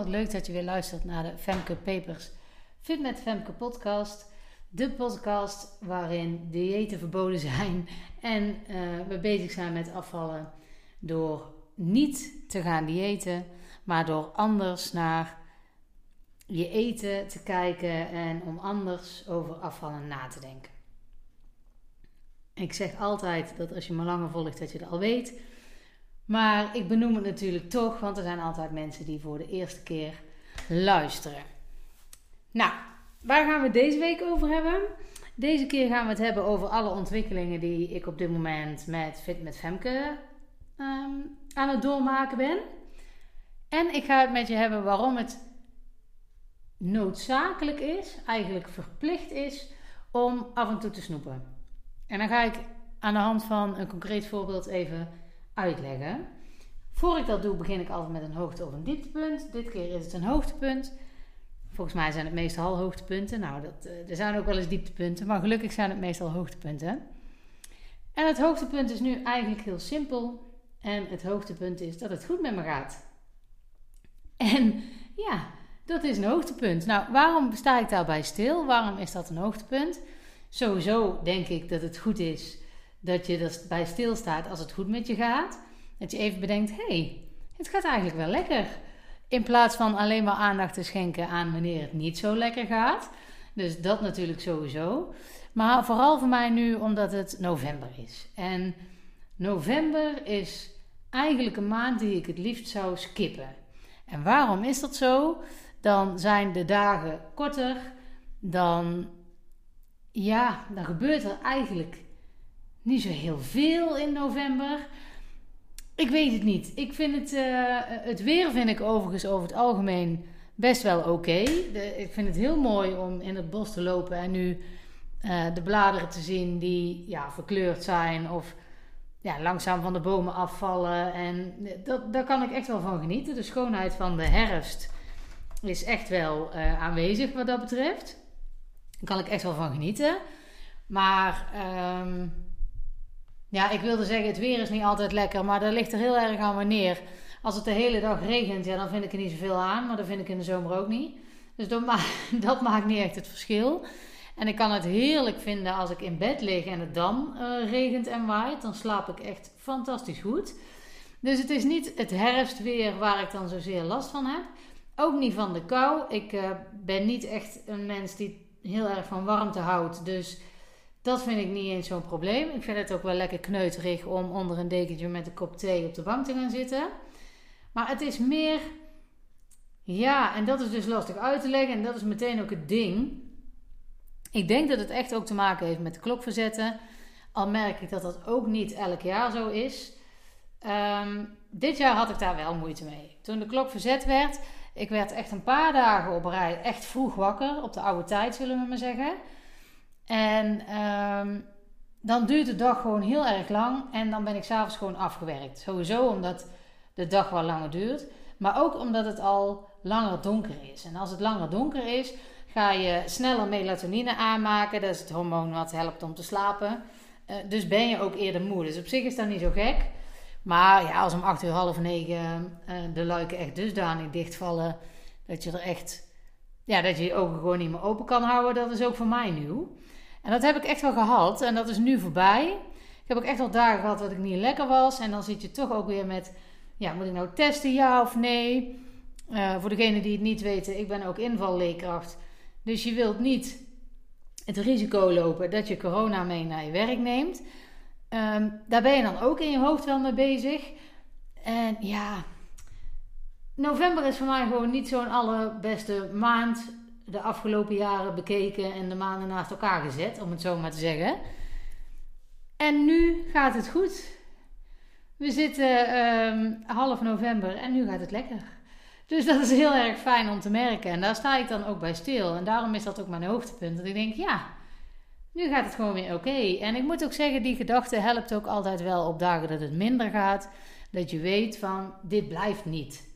Wat leuk dat je weer luistert naar de Femke Papers Fit met Femke podcast. De podcast waarin diëten verboden zijn en uh, we bezig zijn met afvallen door niet te gaan diëten, maar door anders naar je eten te kijken en om anders over afvallen na te denken. Ik zeg altijd dat als je me langer volgt dat je het al weet. Maar ik benoem het natuurlijk toch, want er zijn altijd mensen die voor de eerste keer luisteren. Nou, waar gaan we deze week over hebben? Deze keer gaan we het hebben over alle ontwikkelingen die ik op dit moment met Fit met Femke ehm, aan het doormaken ben. En ik ga het met je hebben waarom het noodzakelijk is, eigenlijk verplicht is, om af en toe te snoepen. En dan ga ik aan de hand van een concreet voorbeeld even uitleggen. Voor ik dat doe, begin ik altijd met een hoogte- of een dieptepunt. Dit keer is het een hoogtepunt. Volgens mij zijn het meestal hoogtepunten. Nou, dat, eh, er zijn ook wel eens dieptepunten, maar gelukkig zijn het meestal hoogtepunten. En het hoogtepunt is nu eigenlijk heel simpel. En het hoogtepunt is dat het goed met me gaat. En ja, dat is een hoogtepunt. Nou, waarom sta ik daarbij stil? Waarom is dat een hoogtepunt? Sowieso denk ik dat het goed is dat je er bij stilstaat als het goed met je gaat. Dat je even bedenkt: hé, hey, het gaat eigenlijk wel lekker. In plaats van alleen maar aandacht te schenken aan wanneer het niet zo lekker gaat. Dus dat natuurlijk sowieso. Maar vooral voor mij nu omdat het november is. En november is eigenlijk een maand die ik het liefst zou skippen. En waarom is dat zo? Dan zijn de dagen korter. Dan, ja, dan gebeurt er eigenlijk niet zo heel veel in november. Ik weet het niet. Ik vind het, uh, het weer vind ik overigens over het algemeen best wel oké. Ik vind het heel mooi om in het bos te lopen en nu uh, de bladeren te zien die ja, verkleurd zijn of ja, langzaam van de bomen afvallen. En dat, daar kan ik echt wel van genieten. De schoonheid van de herfst is echt wel uh, aanwezig wat dat betreft. Daar kan ik echt wel van genieten. Maar um, ja, ik wilde zeggen, het weer is niet altijd lekker, maar dat ligt er heel erg aan wanneer. Als het de hele dag regent, ja, dan vind ik er niet zoveel aan, maar dat vind ik in de zomer ook niet. Dus dat, dat maakt niet echt het verschil. En ik kan het heerlijk vinden als ik in bed lig en het dan uh, regent en waait. Dan slaap ik echt fantastisch goed. Dus het is niet het herfstweer waar ik dan zozeer last van heb. Ook niet van de kou. Ik uh, ben niet echt een mens die heel erg van warmte houdt. Dus dat vind ik niet eens zo'n probleem. Ik vind het ook wel lekker kneuterig om onder een dekentje met een kop thee op de bank te gaan zitten. Maar het is meer. Ja, en dat is dus lastig uit te leggen. En dat is meteen ook het ding. Ik denk dat het echt ook te maken heeft met de klokverzetten. Al merk ik dat dat ook niet elk jaar zo is. Um, dit jaar had ik daar wel moeite mee. Toen de klok verzet werd, ik werd echt een paar dagen op rij echt vroeg wakker. Op de oude tijd, zullen we maar zeggen. En um, dan duurt de dag gewoon heel erg lang en dan ben ik s'avonds gewoon afgewerkt. Sowieso omdat de dag wel langer duurt, maar ook omdat het al langer donker is. En als het langer donker is, ga je sneller melatonine aanmaken. Dat is het hormoon wat helpt om te slapen. Uh, dus ben je ook eerder moe. Dus op zich is dat niet zo gek. Maar ja, als om 8 uur, half 9 uh, de luiken echt dusdanig dichtvallen dat je er echt, ja, dat je je ogen gewoon niet meer open kan houden, dat is ook voor mij nieuw. En dat heb ik echt wel gehad en dat is nu voorbij. Ik heb ook echt wel dagen gehad dat ik niet lekker was. En dan zit je toch ook weer met, ja, moet ik nou testen, ja of nee? Uh, voor degenen die het niet weten, ik ben ook invalleerkracht. Dus je wilt niet het risico lopen dat je corona mee naar je werk neemt. Um, daar ben je dan ook in je hoofd wel mee bezig. En ja, november is voor mij gewoon niet zo'n allerbeste maand de afgelopen jaren bekeken en de maanden naast elkaar gezet, om het zo maar te zeggen. En nu gaat het goed. We zitten um, half november en nu gaat het lekker. Dus dat is heel erg fijn om te merken. En daar sta ik dan ook bij stil. En daarom is dat ook mijn hoogtepunt. Dat ik denk, ja, nu gaat het gewoon weer oké. En ik moet ook zeggen, die gedachte helpt ook altijd wel op dagen dat het minder gaat. Dat je weet van, dit blijft niet.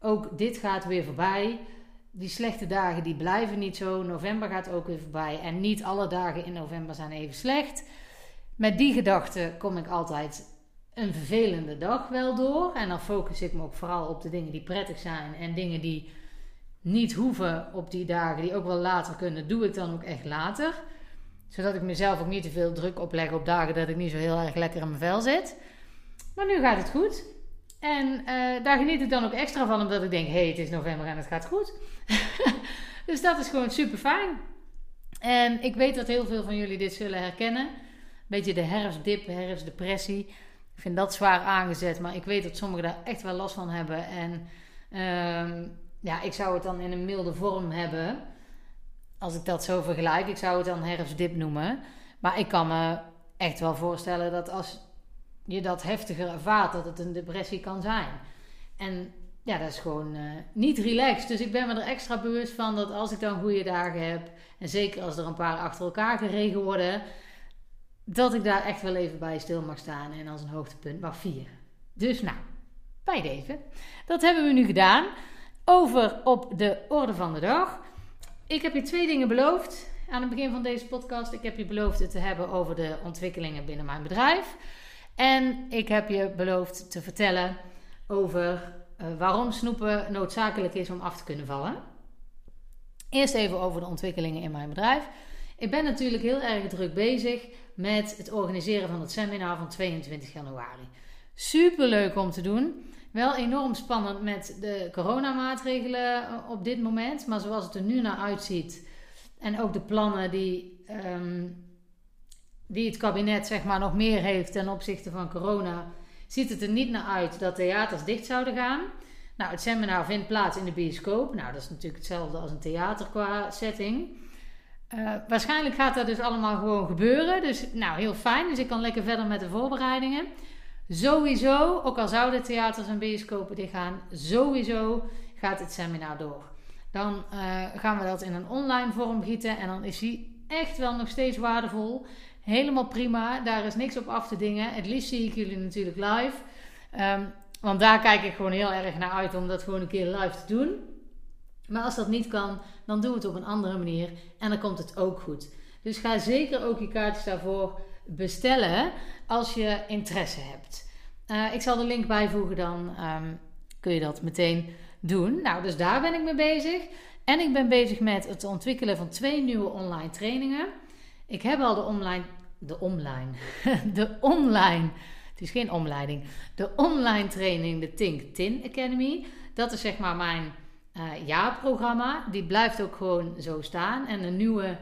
Ook dit gaat weer voorbij die slechte dagen die blijven niet zo. November gaat ook weer voorbij. En niet alle dagen in november zijn even slecht. Met die gedachte kom ik altijd een vervelende dag wel door. En dan focus ik me ook vooral op de dingen die prettig zijn. En dingen die niet hoeven op die dagen, die ook wel later kunnen, doe ik dan ook echt later. Zodat ik mezelf ook niet te veel druk opleg op dagen dat ik niet zo heel erg lekker in mijn vel zit. Maar nu gaat het goed. En uh, daar geniet ik dan ook extra van, omdat ik denk: hey, het is november en het gaat goed. dus dat is gewoon super fijn. En ik weet dat heel veel van jullie dit zullen herkennen. Beetje de herfstdip, herfstdepressie. Ik vind dat zwaar aangezet, maar ik weet dat sommigen daar echt wel last van hebben. En uh, ja, ik zou het dan in een milde vorm hebben. Als ik dat zo vergelijk. Ik zou het dan herfstdip noemen. Maar ik kan me echt wel voorstellen dat als je dat heftiger ervaart, dat het een depressie kan zijn. En ja, dat is gewoon uh, niet relaxed. Dus ik ben me er extra bewust van dat als ik dan goede dagen heb, en zeker als er een paar achter elkaar geregen worden, dat ik daar echt wel even bij stil mag staan en als een hoogtepunt mag vieren. Dus nou, bij deze. Dat hebben we nu gedaan. Over op de orde van de dag. Ik heb je twee dingen beloofd aan het begin van deze podcast. Ik heb je beloofd het te hebben over de ontwikkelingen binnen mijn bedrijf. En ik heb je beloofd te vertellen over uh, waarom snoepen noodzakelijk is om af te kunnen vallen. Eerst even over de ontwikkelingen in mijn bedrijf. Ik ben natuurlijk heel erg druk bezig met het organiseren van het seminar van 22 januari. Super leuk om te doen. Wel enorm spannend met de coronamaatregelen eh, op dit moment. Maar zoals het er nu naar uitziet. En ook de plannen die, um, die het kabinet zeg maar, nog meer heeft ten opzichte van corona. Ziet het er niet naar uit dat theaters dicht zouden gaan. Nou, het seminar vindt plaats in de bioscoop. Nou, dat is natuurlijk hetzelfde als een theater qua setting. Uh, waarschijnlijk gaat dat dus allemaal gewoon gebeuren. Dus nou, heel fijn. Dus ik kan lekker verder met de voorbereidingen. Sowieso, ook al zouden theaters en bioscopen dichtgaan, sowieso gaat het seminar door. Dan uh, gaan we dat in een online vorm gieten en dan is die echt wel nog steeds waardevol. Helemaal prima, daar is niks op af te dingen. Het liefst zie ik jullie natuurlijk live. Um, want daar kijk ik gewoon heel erg naar uit om dat gewoon een keer live te doen. Maar als dat niet kan, dan doen we het op een andere manier en dan komt het ook goed. Dus ga zeker ook je kaartjes daarvoor bestellen als je interesse hebt. Uh, ik zal de link bijvoegen, dan um, kun je dat meteen doen. Nou, dus daar ben ik mee bezig. En ik ben bezig met het ontwikkelen van twee nieuwe online trainingen. Ik heb al de online, de online, de online, het is geen omleiding, de online training, de Think Tin Academy. Dat is zeg maar mijn uh, jaarprogramma. Die blijft ook gewoon zo staan. En de nieuwe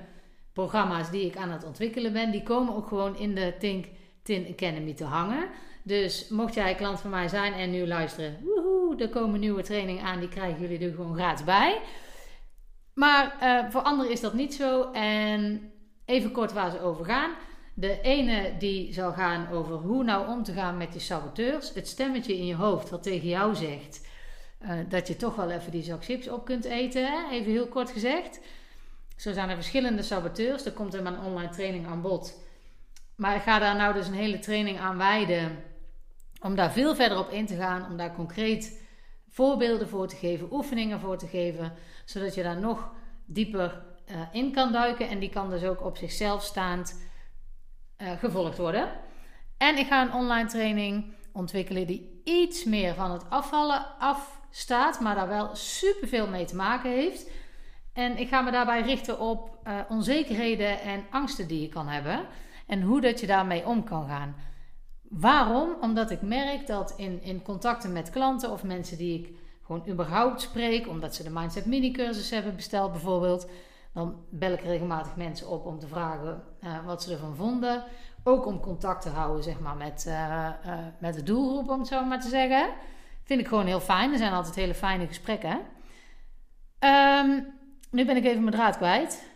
programma's die ik aan het ontwikkelen ben, die komen ook gewoon in de Think Tin Academy te hangen. Dus mocht jij klant van mij zijn en nu luisteren, woehoe, er komen nieuwe trainingen aan, die krijgen jullie er gewoon gratis bij. Maar uh, voor anderen is dat niet zo. En even kort waar ze over gaan. De ene die zal gaan over hoe nou om te gaan met die saboteurs. Het stemmetje in je hoofd wat tegen jou zegt uh, dat je toch wel even die zak chips op kunt eten. Even heel kort gezegd. Zo zijn er verschillende saboteurs. Er komt in mijn online training aan bod. Maar ik ga daar nou dus een hele training aan wijden. Om daar veel verder op in te gaan. Om daar concreet voorbeelden voor te geven. Oefeningen voor te geven. Zodat je daar nog dieper uh, in kan duiken. En die kan dus ook op zichzelf staand uh, gevolgd worden. En ik ga een online training ontwikkelen die iets meer van het afvallen afstaat. Maar daar wel superveel mee te maken heeft. En ik ga me daarbij richten op uh, onzekerheden en angsten die je kan hebben. En hoe dat je daarmee om kan gaan. Waarom? Omdat ik merk dat in, in contacten met klanten of mensen die ik gewoon überhaupt spreek, omdat ze de Mindset Mini cursus hebben besteld bijvoorbeeld, dan bel ik regelmatig mensen op om te vragen uh, wat ze ervan vonden. Ook om contact te houden zeg maar, met, uh, uh, met de doelgroep, om het zo maar te zeggen. Vind ik gewoon heel fijn. Er zijn altijd hele fijne gesprekken. Um, nu ben ik even mijn draad kwijt.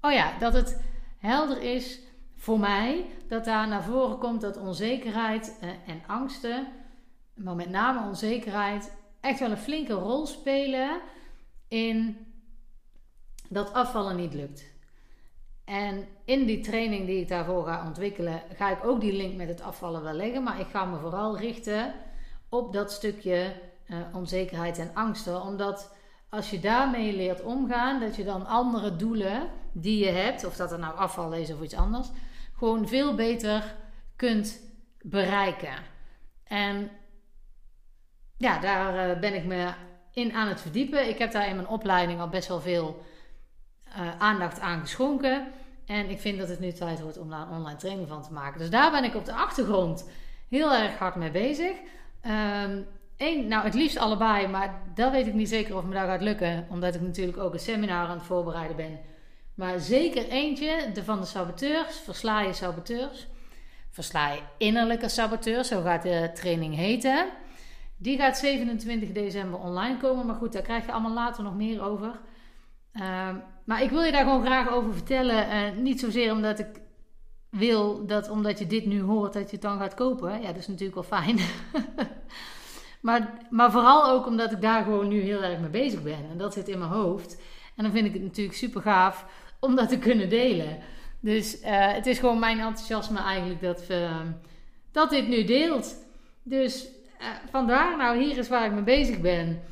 Oh ja, dat het helder is voor mij dat daar naar voren komt dat onzekerheid eh, en angsten, maar met name onzekerheid, echt wel een flinke rol spelen in dat afvallen niet lukt. En in die training die ik daarvoor ga ontwikkelen, ga ik ook die link met het afvallen wel leggen. Maar ik ga me vooral richten op dat stukje uh, onzekerheid en angsten. Omdat als je daarmee leert omgaan, dat je dan andere doelen die je hebt, of dat er nou afval is of iets anders, gewoon veel beter kunt bereiken. En ja, daar eh, ben ik me in aan het verdiepen. Ik heb daar in mijn opleiding al best wel veel uh, aandacht aan geschonken. En ik vind dat het nu tijd wordt om daar een online training van te maken. Dus daar ben ik op de achtergrond heel erg hard mee bezig. Um, nou het liefst allebei, maar dat weet ik niet zeker of me dat gaat lukken. Omdat ik natuurlijk ook een seminar aan het voorbereiden ben. Maar zeker eentje, de van de saboteurs, versla je saboteurs. Versla je innerlijke saboteurs, zo gaat de training heten. Die gaat 27 december online komen. Maar goed, daar krijg je allemaal later nog meer over. Ehm, maar ik wil je daar gewoon graag over vertellen. Uh, niet zozeer omdat ik wil dat omdat je dit nu hoort, dat je het dan gaat kopen. Ja, dat is natuurlijk wel fijn. maar, maar vooral ook omdat ik daar gewoon nu heel erg mee bezig ben. En dat zit in mijn hoofd. En dan vind ik het natuurlijk super gaaf om dat te kunnen delen. Dus uh, het is gewoon mijn enthousiasme eigenlijk dat, uh, dat dit nu deelt. Dus uh, vandaar, nou hier is waar ik mee bezig ben.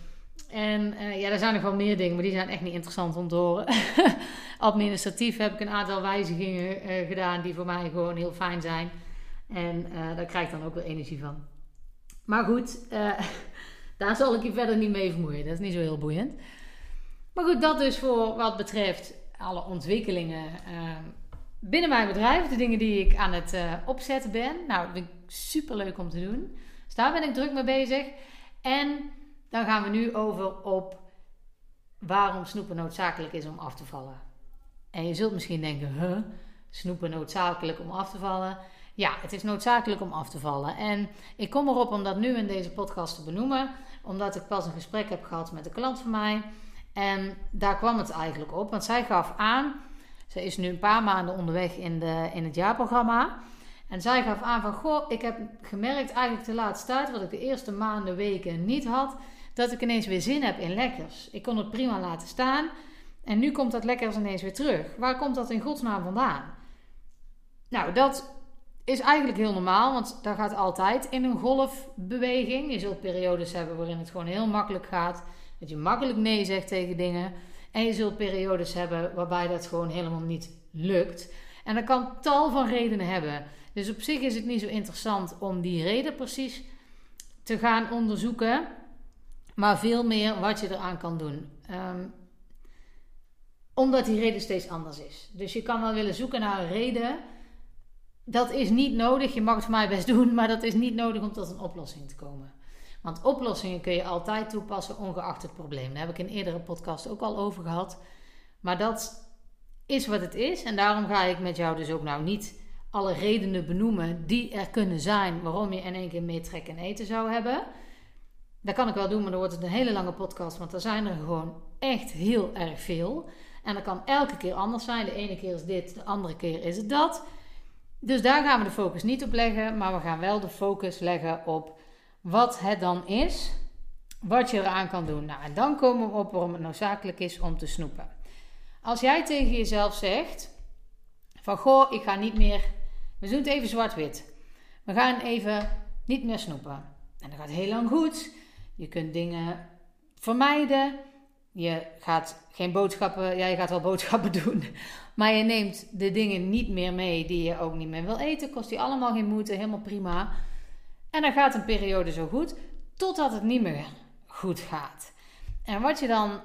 En uh, ja, er zijn nog wel meer dingen, maar die zijn echt niet interessant om te horen. Administratief heb ik een aantal wijzigingen uh, gedaan die voor mij gewoon heel fijn zijn. En daar krijg ik dan ook wel energie van. Maar goed, daar zal ik je verder niet mee vermoeien. Dat is niet zo heel boeiend. Maar goed, dat dus voor wat betreft alle ontwikkelingen binnen mijn bedrijf. De dingen die ik aan het opzetten ben. Nou, dat vind ik super leuk om te doen. Dus daar ben ik druk mee bezig. En dan gaan we nu over op waarom snoepen noodzakelijk is om af te vallen. En je zult misschien denken, huh, snoepen noodzakelijk om af te vallen? Ja, het is noodzakelijk om af te vallen. En ik kom erop om dat nu in deze podcast te benoemen, omdat ik pas een gesprek heb gehad met een klant van mij. En daar kwam het eigenlijk op, want zij gaf aan, ze is nu een paar maanden onderweg in, de, in het jaarprogramma. En zij gaf aan van, goh, ik heb gemerkt eigenlijk de laatste tijd, wat ik de eerste maanden, weken niet had, dat ik ineens weer zin heb in lekkers. Ik kon het prima laten staan. En nu komt dat lekkers ineens weer terug. Waar komt dat in godsnaam vandaan? Nou, dat is eigenlijk heel normaal, want daar gaat altijd in een golfbeweging. Je zult periodes hebben waarin het gewoon heel makkelijk gaat. Dat je makkelijk nee zegt tegen dingen. En je zult periodes hebben waarbij dat gewoon helemaal niet lukt. En dat kan tal van redenen hebben. Dus op zich is het niet zo interessant om die reden precies te gaan onderzoeken maar veel meer wat je eraan kan doen. Um, omdat die reden steeds anders is. Dus je kan wel willen zoeken naar een reden. Dat is niet nodig. Je mag het voor mij best doen, maar dat is niet nodig om tot een oplossing te komen. Want oplossingen kun je altijd toepassen, ongeacht het probleem. Daar heb ik in eerdere podcast ook al over gehad. Maar dat is wat het is. En daarom ga ik met jou dus ook nou niet alle redenen benoemen die er kunnen zijn waarom je in één keer meer trek en eten zou hebben. Dat kan ik wel doen, maar dan wordt het een hele lange podcast. Want er zijn er gewoon echt heel erg veel. En dat kan elke keer anders zijn. De ene keer is dit, de andere keer is het dat. Dus daar gaan we de focus niet op leggen. Maar we gaan wel de focus leggen op wat het dan is. Wat je eraan kan doen. Nou, en dan komen we op waarom het noodzakelijk is om te snoepen. Als jij tegen jezelf zegt: van goh, ik ga niet meer. We doen het even zwart-wit. We gaan even niet meer snoepen. En dat gaat heel lang goed. Je kunt dingen vermijden. Je gaat geen boodschappen, ja, je gaat wel boodschappen doen. Maar je neemt de dingen niet meer mee die je ook niet meer wil eten. Kost die allemaal geen moeite, helemaal prima. En dan gaat een periode zo goed, totdat het niet meer goed gaat. En wat je dan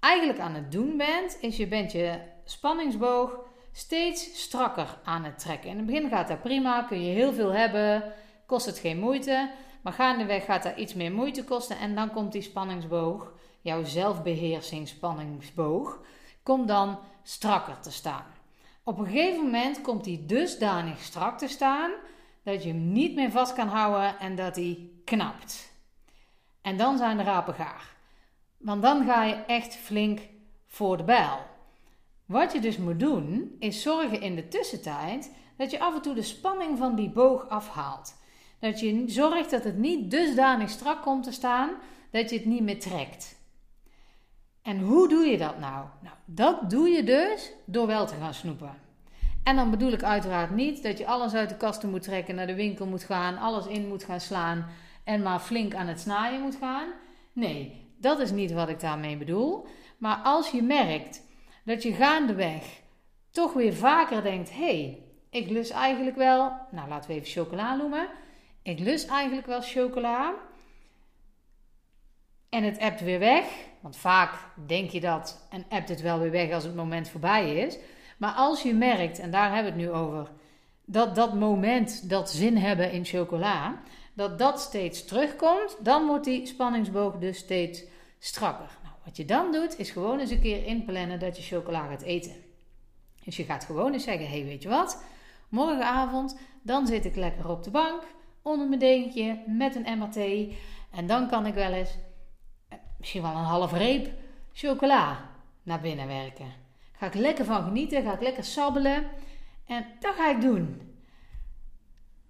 eigenlijk aan het doen bent, is je bent je spanningsboog steeds strakker aan het trekken. In het begin gaat dat prima, kun je heel veel hebben, kost het geen moeite. Maar gaandeweg gaat dat iets meer moeite kosten en dan komt die spanningsboog, jouw zelfbeheersingsspanningsboog, komt dan strakker te staan. Op een gegeven moment komt die dusdanig strak te staan dat je hem niet meer vast kan houden en dat hij knapt. En dan zijn de rapen gaar. Want dan ga je echt flink voor de bijl. Wat je dus moet doen, is zorgen in de tussentijd dat je af en toe de spanning van die boog afhaalt. Dat je zorgt dat het niet dusdanig strak komt te staan dat je het niet meer trekt. En hoe doe je dat nou? Nou, dat doe je dus door wel te gaan snoepen. En dan bedoel ik uiteraard niet dat je alles uit de kasten moet trekken, naar de winkel moet gaan, alles in moet gaan slaan en maar flink aan het snijden moet gaan. Nee, dat is niet wat ik daarmee bedoel. Maar als je merkt dat je gaandeweg toch weer vaker denkt: hé, hey, ik lust eigenlijk wel, nou laten we even chocola noemen. ik lust eigenlijk wel chocola. En het appt weer weg. Want vaak denk je dat en appt het wel weer weg als het moment voorbij is. Maar als je merkt, en daar hebben we het nu over, dat dat moment, dat zin hebben in chocola, dat dat steeds terugkomt, dan wordt die spanningsboog dus steeds strakker. Wat je dan doet, is gewoon eens een keer inplannen dat je chocola gaat eten. Dus je gaat gewoon eens zeggen: hey, weet je wat? Morgenavond, dan zit ik lekker op de bank, onder mijn dekentje, met een MRT. En dan kan ik wel eens, eh, misschien wel een half reep, chocola naar binnen werken. Ga ik lekker van genieten, ga ik lekker sabbelen. En dat ga ik doen.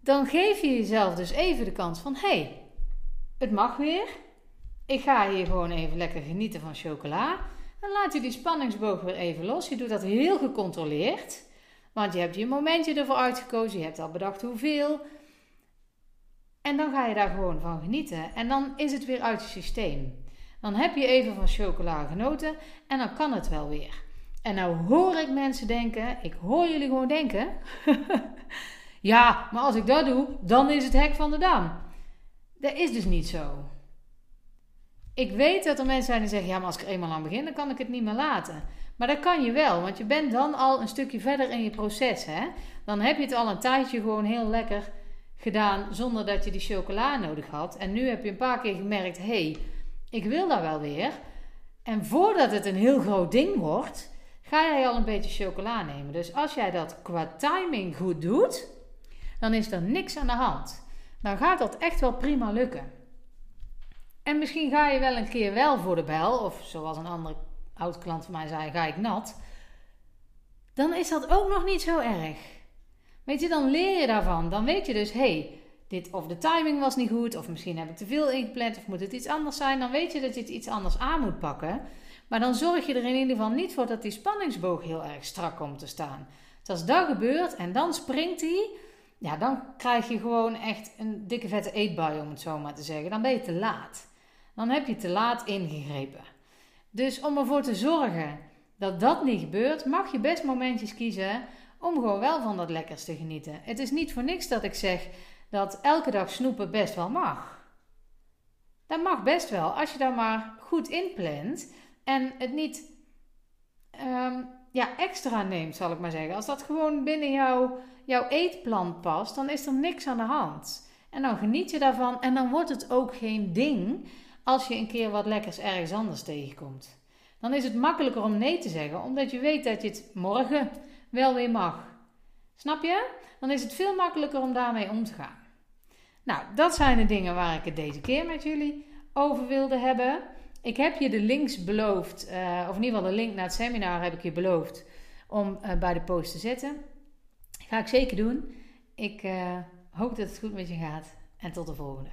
Dan geef je jezelf dus even de kans van: hey, het mag weer. Ik ga hier gewoon even lekker genieten van chocola. Dan laat je die spanningsboog weer even los. Je doet dat heel gecontroleerd. Want je hebt je momentje ervoor uitgekozen. Je hebt al bedacht hoeveel. En dan ga je daar gewoon van genieten. En dan is het weer uit je systeem. Dan heb je even van chocola genoten. En dan kan het wel weer. En nou hoor ik mensen denken. Ik hoor jullie gewoon denken. ja, maar als ik dat doe, dan is het hek van de dam. Dat is dus niet zo. Ik weet dat er mensen zijn die zeggen: ja, maar als ik er eenmaal aan begin, dan kan ik het niet meer laten. Maar dat kan je wel, want je bent dan al een stukje verder in je proces. Hè? Dan heb je het al een tijdje gewoon heel lekker gedaan zonder dat je die chocola nodig had. En nu heb je een paar keer gemerkt: hé, hey, ik wil dat wel weer. En voordat het een heel groot ding wordt, ga jij al een beetje chocola nemen. Dus als jij dat qua timing goed doet, dan is er niks aan de hand. Dan gaat dat echt wel prima lukken. En misschien ga je wel een keer wel voor de bel, of zoals een andere oud klant van mij zei, ga ik nat. Dan is dat ook nog niet zo erg. Weet je, dan leer je daarvan. Dan weet je dus, hé, hey, dit of de timing was niet goed, of misschien heb ik te veel ingepland, of moet het iets anders zijn. Dan weet je dat je het iets anders aan moet pakken. Maar dan zorg je er in ieder geval niet voor dat die spanningsboog heel erg strak komt te staan. Dus als dat gebeurt en dan springt hij, ja, dan krijg je gewoon echt een dikke vette eetbui, om het zo maar te zeggen. Dan ben je te laat dan heb je te laat ingegrepen. Dus om ervoor te zorgen dat dat niet gebeurt, mag je best momentjes kiezen om gewoon wel van dat lekkers te genieten. Het is niet voor niks dat ik zeg dat elke dag snoepen best wel mag. Dat mag best wel, als je daar maar goed inplant en het niet ehm, ja, extra neemt, zal ik maar zeggen. Als dat gewoon binnen jouw, jouw eetplan past, dan is er niks aan de hand. En dan geniet je daarvan en dan wordt het ook geen ding als je een keer wat lekkers ergens anders tegenkomt. Dan is het makkelijker om nee te zeggen, omdat je weet dat je het morgen wel weer mag. Snap je? Dan is het veel makkelijker om daarmee om te gaan. Nou, dat zijn de dingen waar ik het deze keer met jullie over wilde hebben. Ik heb je de links beloofd, uh, of in ieder geval de link naar het seminar heb ik je beloofd om uh, bij de post te zetten. Ga ik zeker doen. Ik uh, hoop dat het goed met je gaat en tot de volgende.